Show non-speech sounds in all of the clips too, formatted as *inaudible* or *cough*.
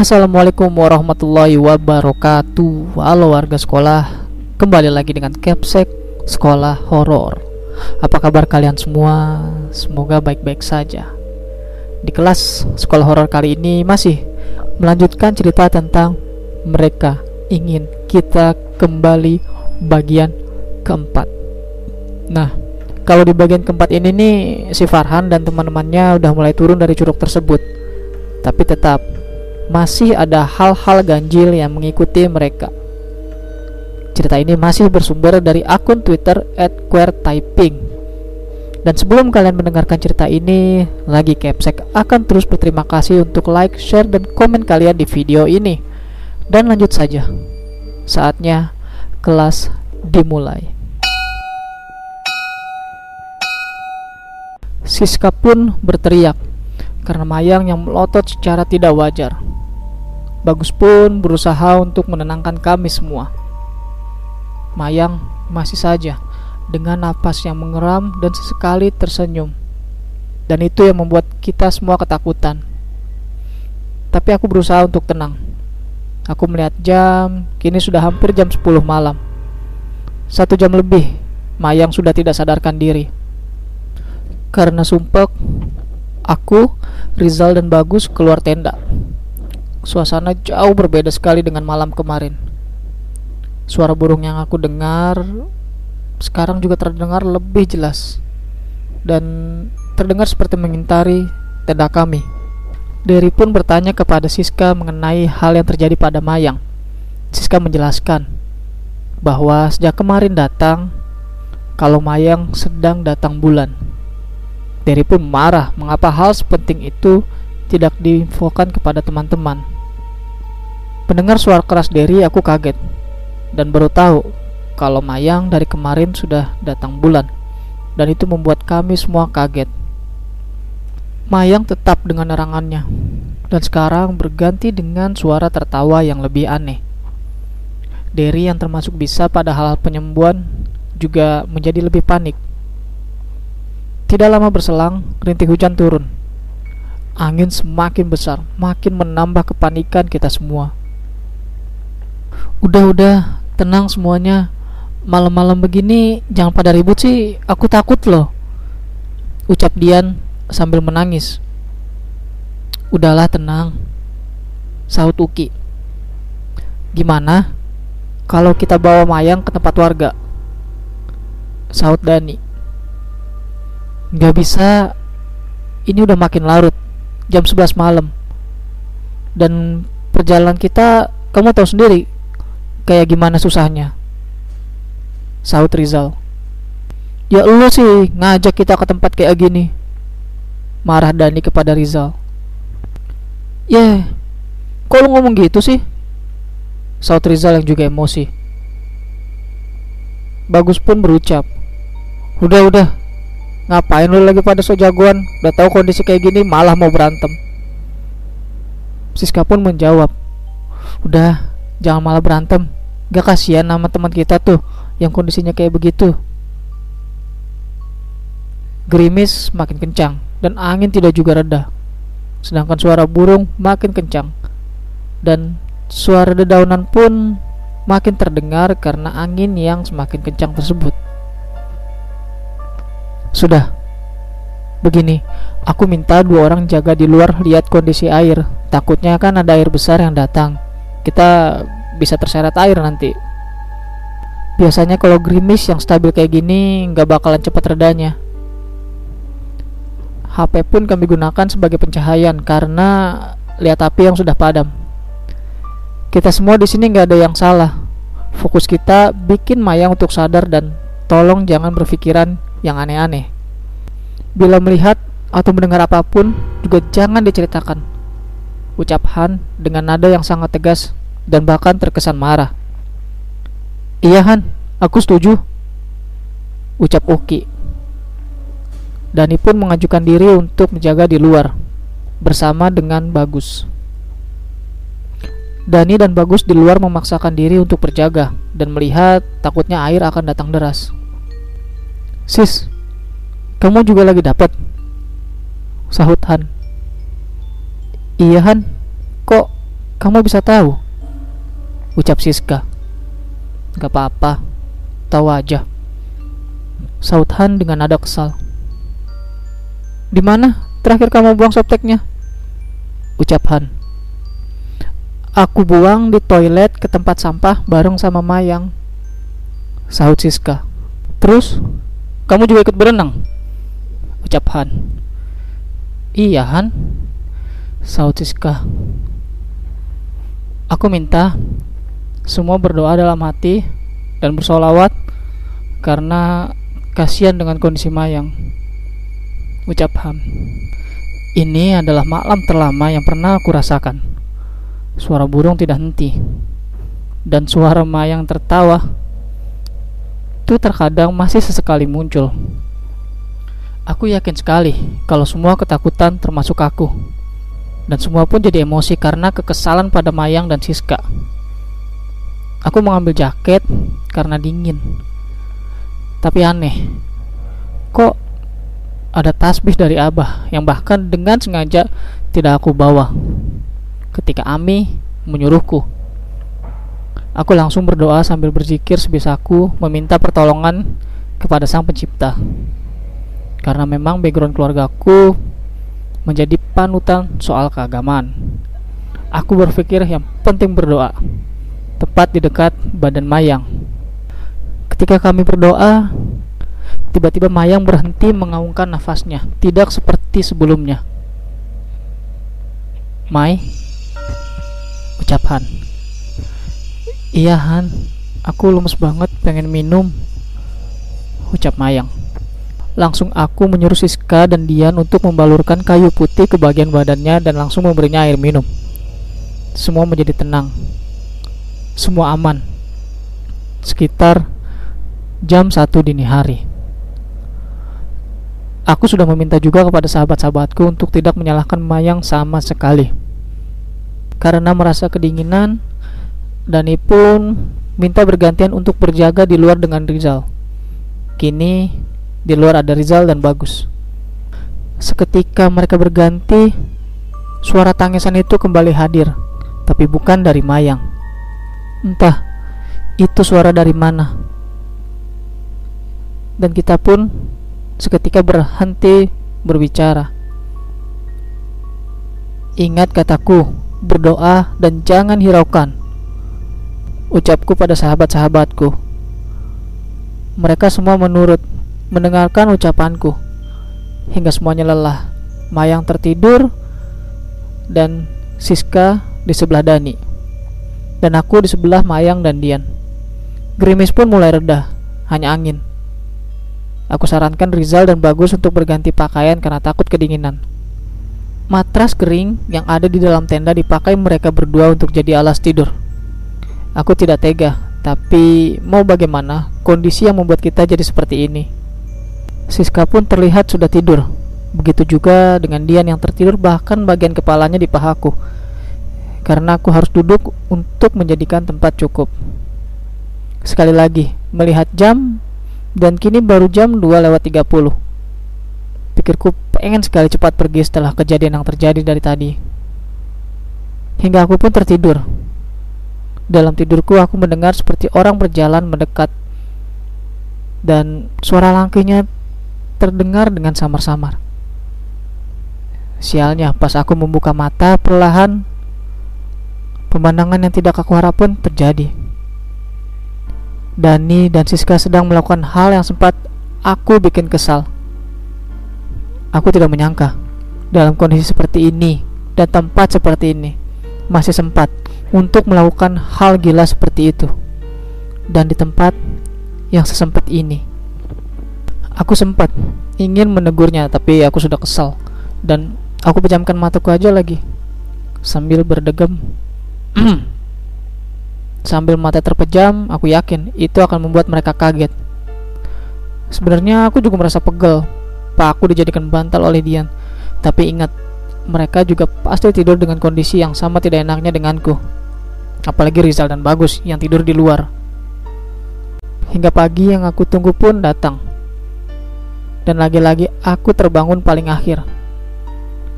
Assalamualaikum warahmatullahi wabarakatuh. Halo warga sekolah Kembali lagi dengan Capsek Sekolah Horor. Apa kabar kalian semua? Semoga baik-baik saja. Di kelas sekolah horor kali ini masih Melanjutkan cerita tentang Mereka ingin kita kembali bagian keempat. Nah kalau di bagian keempat ini nih Si Farhan dan teman-temannya udah mulai turun dari curug tersebut. Tapi tetap masih ada hal-hal ganjil yang mengikuti mereka. Cerita ini masih bersumber dari akun Twitter @queertyping. Dan sebelum kalian mendengarkan cerita ini, lagi Capsek akan terus berterima kasih untuk like, share, dan komen kalian di video ini. Dan lanjut saja. Saatnya kelas dimulai. Siska pun berteriak karena Mayang yang melotot secara tidak wajar. Bagus pun berusaha untuk menenangkan kami semua. Mayang masih saja dengan napas yang mengeram dan sesekali tersenyum. Dan itu yang membuat kita semua ketakutan. Tapi aku berusaha untuk tenang. Aku melihat jam, kini sudah hampir jam 10 malam. Satu jam lebih, Mayang sudah tidak sadarkan diri. Karena sumpek, aku, Rizal dan Bagus keluar tenda. Suasana jauh berbeda sekali dengan malam kemarin. Suara burung yang aku dengar sekarang juga terdengar lebih jelas dan terdengar seperti mengintari tenda kami. Derry pun bertanya kepada Siska mengenai hal yang terjadi pada Mayang. Siska menjelaskan bahwa sejak kemarin datang, kalau Mayang sedang datang bulan. Derry pun marah mengapa hal sepenting itu tidak diinfokan kepada teman-teman. Mendengar suara keras Derry, aku kaget dan baru tahu kalau Mayang dari kemarin sudah datang bulan dan itu membuat kami semua kaget. Mayang tetap dengan nerangannya dan sekarang berganti dengan suara tertawa yang lebih aneh. Derry yang termasuk bisa pada hal-hal penyembuhan juga menjadi lebih panik. Tidak lama berselang, rintik hujan turun Angin semakin besar, makin menambah kepanikan kita semua. Udah-udah, tenang semuanya. Malam-malam begini jangan pada ribut sih, aku takut loh. Ucap Dian sambil menangis. Udahlah tenang. Sahut Uki. Gimana? Kalau kita bawa Mayang ke tempat warga? Sahut Dani. Gak bisa, ini udah makin larut jam 11 malam. Dan perjalanan kita kamu tahu sendiri kayak gimana susahnya. Saud Rizal. Ya lu sih ngajak kita ke tempat kayak gini. Marah Dani kepada Rizal. Ya kok lu ngomong gitu sih? Saud Rizal yang juga emosi. Bagus pun berucap. Udah udah Ngapain lu lagi pada so jagoan? Udah tahu kondisi kayak gini malah mau berantem. Siska pun menjawab, "Udah, jangan malah berantem. Gak kasihan nama teman kita tuh yang kondisinya kayak begitu." Gerimis makin kencang dan angin tidak juga reda. Sedangkan suara burung makin kencang dan suara dedaunan pun makin terdengar karena angin yang semakin kencang tersebut. Sudah. Begini, aku minta dua orang jaga di luar lihat kondisi air. Takutnya kan ada air besar yang datang. Kita bisa terseret air nanti. Biasanya kalau gerimis yang stabil kayak gini nggak bakalan cepat redanya. HP pun kami gunakan sebagai pencahayaan karena lihat api yang sudah padam. Kita semua di sini nggak ada yang salah. Fokus kita bikin Maya untuk sadar dan tolong jangan berpikiran yang aneh-aneh. Bila melihat atau mendengar apa pun, juga jangan diceritakan. Ucap Han dengan nada yang sangat tegas dan bahkan terkesan marah. Iya Han, aku setuju. Ucap Oki. Dani pun mengajukan diri untuk menjaga di luar bersama dengan Bagus. Dani dan Bagus di luar memaksakan diri untuk berjaga dan melihat takutnya air akan datang deras. Sis, kamu juga lagi dapat? Sahut Han. Iya Han, kok kamu bisa tahu? Ucap Siska. Gak apa-apa, tahu aja. Saut Han dengan nada kesal. Di mana terakhir kamu buang softteknya? Ucap Han. Aku buang di toilet ke tempat sampah bareng sama Mayang. Sahut Siska. Terus, kamu juga ikut berenang? Ucap Han. Iya Han, Sahut Siska. Aku minta semua berdoa dalam hati dan bersolawat karena kasihan dengan kondisi Mayang. Ucap Ham. Ini adalah malam terlama yang pernah aku rasakan. Suara burung tidak henti dan suara Mayang tertawa itu terkadang masih sesekali muncul. Aku yakin sekali kalau semua ketakutan termasuk aku dan semua pun jadi emosi karena kekesalan pada Mayang dan Siska. Aku mengambil jaket karena dingin. Tapi aneh, kok ada tasbih dari Abah yang bahkan dengan sengaja tidak aku bawa. Ketika Ami menyuruhku, aku langsung berdoa sambil berzikir sebisaku meminta pertolongan kepada Sang Pencipta. Karena memang background keluargaku menjadi panutan soal keagamaan. Aku berpikir yang penting berdoa, tepat di dekat badan Mayang. Ketika kami berdoa, tiba-tiba Mayang berhenti mengaungkan nafasnya, tidak seperti sebelumnya. Mai, ucap Han. Iya Han, aku lemes banget pengen minum, ucap Mayang. Langsung aku menyuruh Siska dan Dian untuk membalurkan kayu putih ke bagian badannya dan langsung memberinya air minum. Semua menjadi tenang. Semua aman. Sekitar jam satu dini hari. Aku sudah meminta juga kepada sahabat-sahabatku untuk tidak menyalahkan Mayang sama sekali. Karena merasa kedinginan, Dani pun minta bergantian untuk berjaga di luar dengan Rizal. Kini di luar ada Rizal dan Bagus. Seketika mereka berganti, suara tangisan itu kembali hadir, tapi bukan dari Mayang. Entah itu suara dari mana. Dan kita pun seketika berhenti berbicara. Ingat kataku, berdoa dan jangan hiraukan. Ucapku pada sahabat-sahabatku. Mereka semua menurut mendengarkan ucapanku hingga semuanya lelah. Mayang tertidur dan Siska di sebelah Dani. Dan aku di sebelah Mayang dan Dian. Gerimis pun mulai reda, hanya angin. Aku sarankan Rizal dan Bagus untuk berganti pakaian karena takut kedinginan. Matras kering yang ada di dalam tenda dipakai mereka berdua untuk jadi alas tidur. Aku tidak tega, tapi mau bagaimana, kondisi yang membuat kita jadi seperti ini. Siska pun terlihat sudah tidur. Begitu juga dengan Dian yang tertidur bahkan bagian kepalanya di pahaku. Karena aku harus duduk untuk menjadikan tempat cukup. Sekali lagi, melihat jam dan kini baru jam 2 lewat 30. Pikirku pengen sekali cepat pergi setelah kejadian yang terjadi dari tadi. Hingga aku pun tertidur. Dalam tidurku aku mendengar seperti orang berjalan mendekat dan suara langkahnya terdengar dengan samar-samar. Sialnya, pas aku membuka mata perlahan, pemandangan yang tidak aku harap pun terjadi. Dani dan Siska sedang melakukan hal yang sempat aku bikin kesal. Aku tidak menyangka dalam kondisi seperti ini dan tempat seperti ini masih sempat untuk melakukan hal gila seperti itu dan di tempat yang sesempit ini. Aku sempat ingin menegurnya, tapi aku sudah kesal dan aku pejamkan mataku aja lagi sambil berdegam. *clears throat* sambil mata terpejam, aku yakin itu akan membuat mereka kaget. Sebenarnya aku juga merasa pegel, pak aku dijadikan bantal oleh Dian. Tapi ingat, mereka juga pasti tidur dengan kondisi yang sama tidak enaknya denganku. Apalagi Rizal dan Bagus yang tidur di luar. Hingga pagi yang aku tunggu pun datang dan lagi-lagi aku terbangun paling akhir.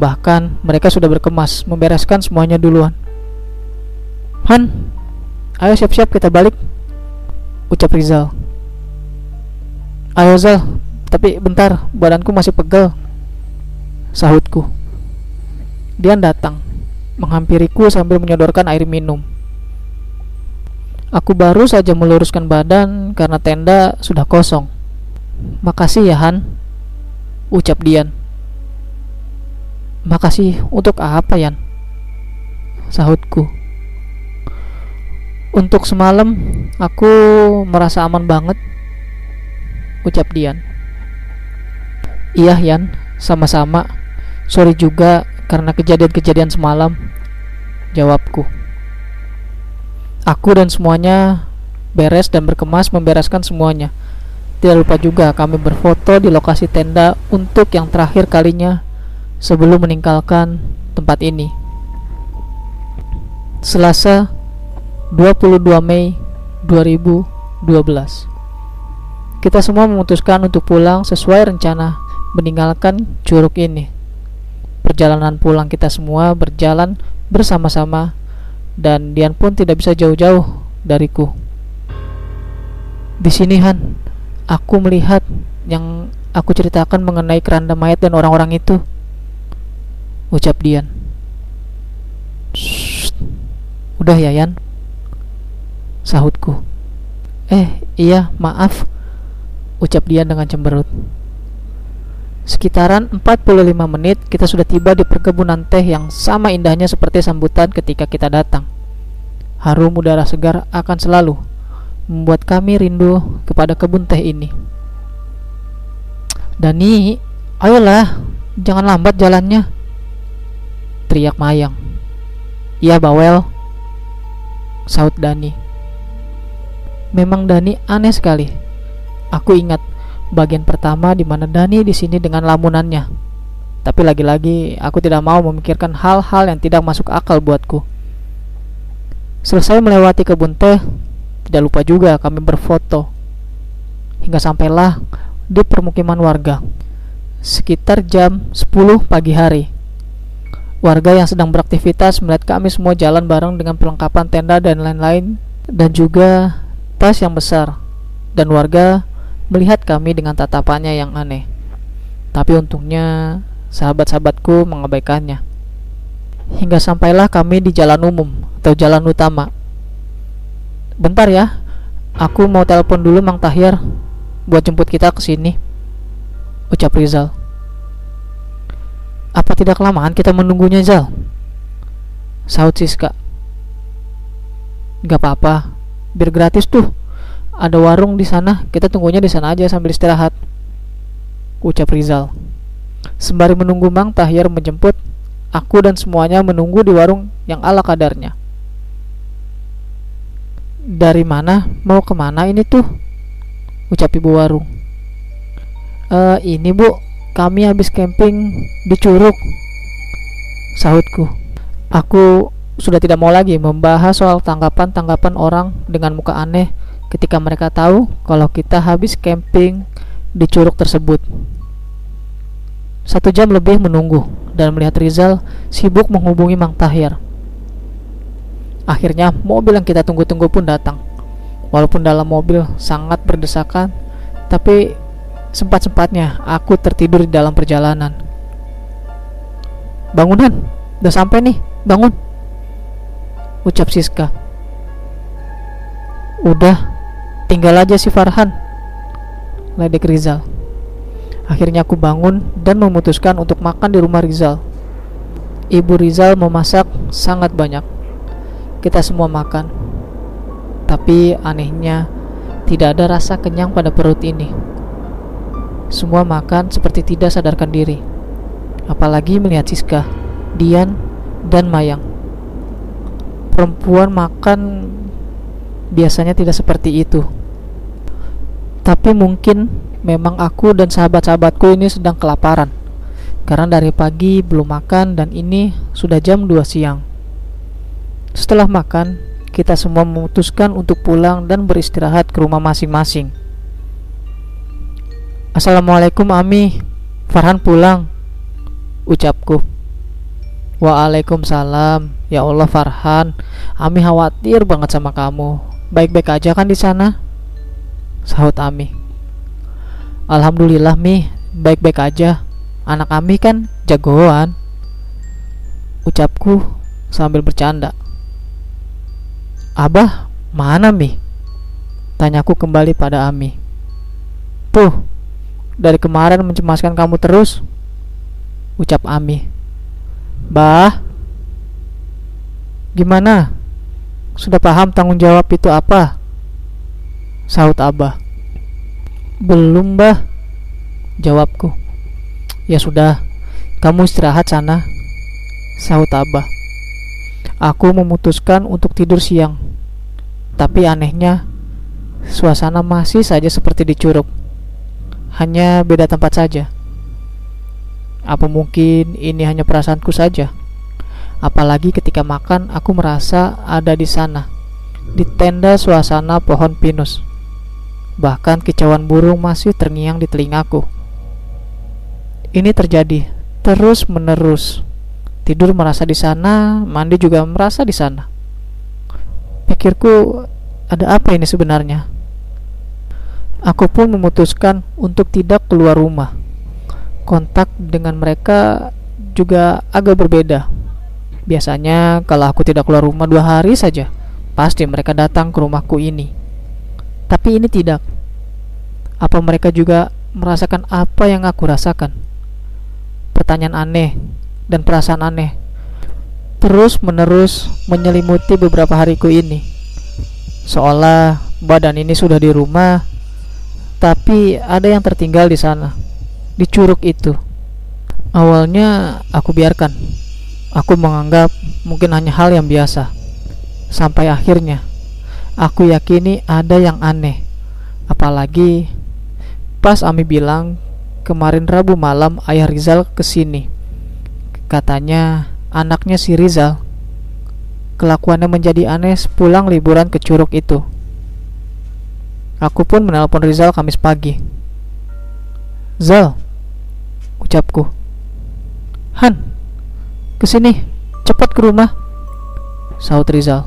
Bahkan mereka sudah berkemas, membereskan semuanya duluan. Han, ayo siap-siap kita balik. Ucap Rizal. Ayo Zal, tapi bentar, badanku masih pegel. Sahutku. Dian datang, menghampiriku sambil menyodorkan air minum. Aku baru saja meluruskan badan karena tenda sudah kosong. Makasih ya Han, ucap Dian. Makasih untuk apa Yan? Sahutku. Untuk semalam aku merasa aman banget ucap Dian. Iya Yan, sama-sama. Sorry juga karena kejadian-kejadian semalam. Jawabku. Aku dan semuanya beres dan berkemas membereskan semuanya. Tidak lupa juga kami berfoto di lokasi tenda untuk yang terakhir kalinya sebelum meninggalkan tempat ini. Selasa 22 Mei 2012 kita semua memutuskan untuk pulang sesuai rencana meninggalkan curug ini. Perjalanan pulang kita semua berjalan bersama-sama dan Dian pun tidak bisa jauh-jauh dariku. Di sini Han, aku melihat yang aku ceritakan mengenai keranda mayat dan orang-orang itu. Ucap Dian. Udah ya Yan? Sahutku. Eh, iya, maaf ucap dia dengan cemberut. Sekitaran 45 menit kita sudah tiba di perkebunan teh yang sama indahnya seperti sambutan ketika kita datang. Harum udara segar akan selalu membuat kami rindu kepada kebun teh ini. Dani, ayolah, jangan lambat jalannya. Teriak Mayang. Iya, Bawel. Saut Dani. Memang Dani aneh sekali Aku ingat bagian pertama di mana Dani di sini dengan lamunannya. Tapi lagi-lagi aku tidak mau memikirkan hal-hal yang tidak masuk akal buatku. Selesai melewati kebun teh, tidak lupa juga kami berfoto. Hingga sampailah di permukiman warga. Sekitar jam 10 pagi hari. Warga yang sedang beraktivitas melihat kami semua jalan bareng dengan perlengkapan tenda dan lain-lain dan juga tas yang besar. Dan warga melihat kami dengan tatapannya yang aneh. Tapi untungnya sahabat-sahabatku mengabaikannya. Hingga sampailah kami di jalan umum atau jalan utama. Bentar ya, aku mau telepon dulu Mang Tahir buat jemput kita ke sini. Ucap Rizal. Apa tidak kelamaan kita menunggunya Zal? Saut Siska. Gak apa-apa, biar gratis tuh ada warung di sana kita tunggunya di sana aja sambil istirahat. Ucap Rizal. Sembari menunggu Mang Tahyar menjemput aku dan semuanya menunggu di warung yang ala kadarnya. Dari mana? Mau ke mana ini tuh? Ucap ibu warung. E, ini bu kami habis camping di Curug. Sahutku. Aku sudah tidak mau lagi membahas soal tanggapan-tanggapan orang dengan muka aneh ketika mereka tahu kalau kita habis camping di curug tersebut. Satu jam lebih menunggu dan melihat Rizal sibuk menghubungi Mang Tahir. Akhirnya mobil yang kita tunggu-tunggu pun datang. Walaupun dalam mobil sangat berdesakan, tapi sempat-sempatnya aku tertidur di dalam perjalanan. Bangunan, udah sampai nih, bangun. Ucap Siska. Udah, Tinggal aja si Farhan. Ledek Rizal. Akhirnya aku bangun dan memutuskan untuk makan di rumah Rizal. Ibu Rizal memasak sangat banyak. Kita semua makan. Tapi anehnya tidak ada rasa kenyang pada perut ini. Semua makan seperti tidak sadarkan diri. Apalagi melihat Siska, Dian, dan Mayang. Perempuan makan biasanya tidak seperti itu. Tapi mungkin memang aku dan sahabat-sahabatku ini sedang kelaparan. Karena dari pagi belum makan dan ini sudah jam 2 siang. Setelah makan, kita semua memutuskan untuk pulang dan beristirahat ke rumah masing-masing. Assalamualaikum Ami, Farhan pulang, ucapku. Waalaikumsalam, Ya Allah Farhan, Ami khawatir banget sama kamu. Baik-baik aja kan di sana? Sahut Ami. Alhamdulillah Mi, baik-baik aja. Anak Ami kan jagoan. Ucapku sambil bercanda. Abah, mana Mi? Tanyaku kembali pada Ami. Tuh, dari kemarin mencemaskan kamu terus. Ucap Ami. Bah, Gimana? Sudah paham tanggung jawab itu apa? Saut Abah. Belum, Bah. Jawabku. Ya sudah, kamu istirahat sana. Saut Abah. Aku memutuskan untuk tidur siang. Tapi anehnya, suasana masih saja seperti di Curug. Hanya beda tempat saja. Apa mungkin ini hanya perasaanku saja? Apalagi ketika makan, aku merasa ada di sana, di tenda suasana pohon pinus. Bahkan kicauan burung masih terngiang di telingaku. Ini terjadi terus-menerus. Tidur merasa di sana, mandi juga merasa di sana. Pikirku, ada apa ini sebenarnya? Aku pun memutuskan untuk tidak keluar rumah. Kontak dengan mereka juga agak berbeda. Biasanya kalau aku tidak keluar rumah dua hari saja, pasti mereka datang ke rumahku ini. Tapi ini tidak. Apa mereka juga merasakan apa yang aku rasakan? Pertanyaan aneh dan perasaan aneh terus menerus menyelimuti beberapa hariku ini. Seolah badan ini sudah di rumah, tapi ada yang tertinggal di sana, di curug itu. Awalnya aku biarkan Aku menganggap mungkin hanya hal yang biasa. Sampai akhirnya, aku yakini ada yang aneh. Apalagi pas Ami bilang kemarin Rabu malam ayah Rizal ke sini. Katanya anaknya si Rizal. Kelakuannya menjadi aneh sepulang liburan ke Curug itu. Aku pun menelpon Rizal Kamis pagi. Zal, ucapku. Han, Ke sini, cepat ke rumah. Saud Rizal.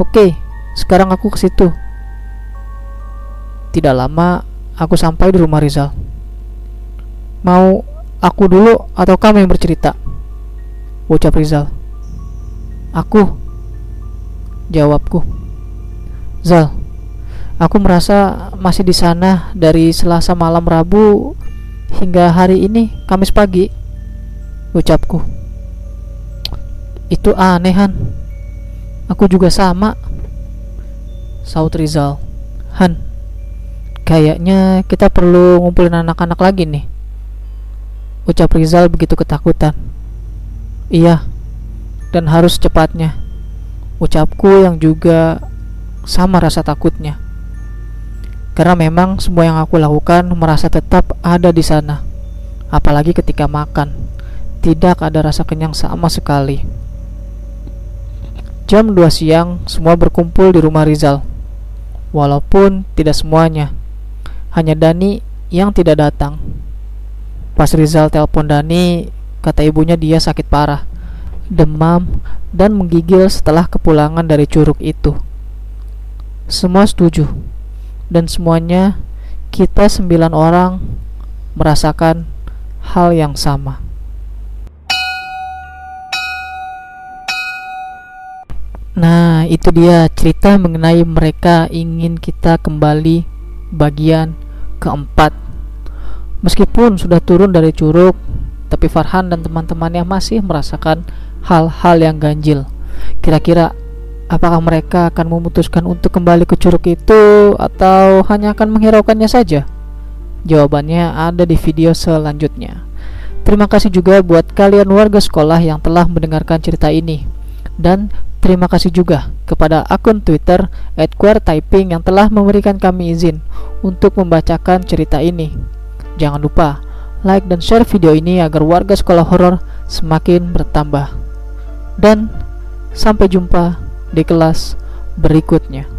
Oke, sekarang aku ke situ. Tidak lama, aku sampai di rumah Rizal. Mau aku dulu atau kamu yang bercerita? Ucap Rizal. Aku. Jawabku. Zal, aku merasa masih di sana dari Selasa malam Rabu hingga hari ini Kamis pagi. Ucapku. Itu aneh Han Aku juga sama Saud Rizal. Han Kayaknya kita perlu ngumpulin anak-anak lagi nih. Ucap Rizal begitu ketakutan. Iya Dan harus cepatnya. Ucapku yang juga sama rasa takutnya. Karena memang semua yang aku lakukan merasa tetap ada di sana. Apalagi ketika makan Tidak ada rasa kenyang sama sekali. Jam 2 siang, semua berkumpul di rumah Rizal. Walaupun tidak semuanya, hanya Dani yang tidak datang. Pas Rizal telepon Dani, kata ibunya dia sakit parah, demam, dan menggigil setelah kepulangan dari curug itu. Semua setuju, dan semuanya kita sembilan orang merasakan hal yang sama. Nah, itu dia cerita mengenai mereka ingin kita kembali bagian keempat. Meskipun sudah turun dari curug, tapi Farhan dan teman-temannya masih merasakan hal-hal yang ganjil. Kira-kira apakah mereka akan memutuskan untuk kembali ke curug itu atau hanya akan menghiraukannya saja? Jawabannya ada di video selanjutnya. Terima kasih juga buat kalian warga sekolah yang telah mendengarkan cerita ini. Dan Terima kasih juga kepada akun Twitter @queertyping yang telah memberikan kami izin untuk membacakan cerita ini. Jangan lupa like dan share video ini agar warga sekolah horor semakin bertambah. Dan sampai jumpa di kelas berikutnya.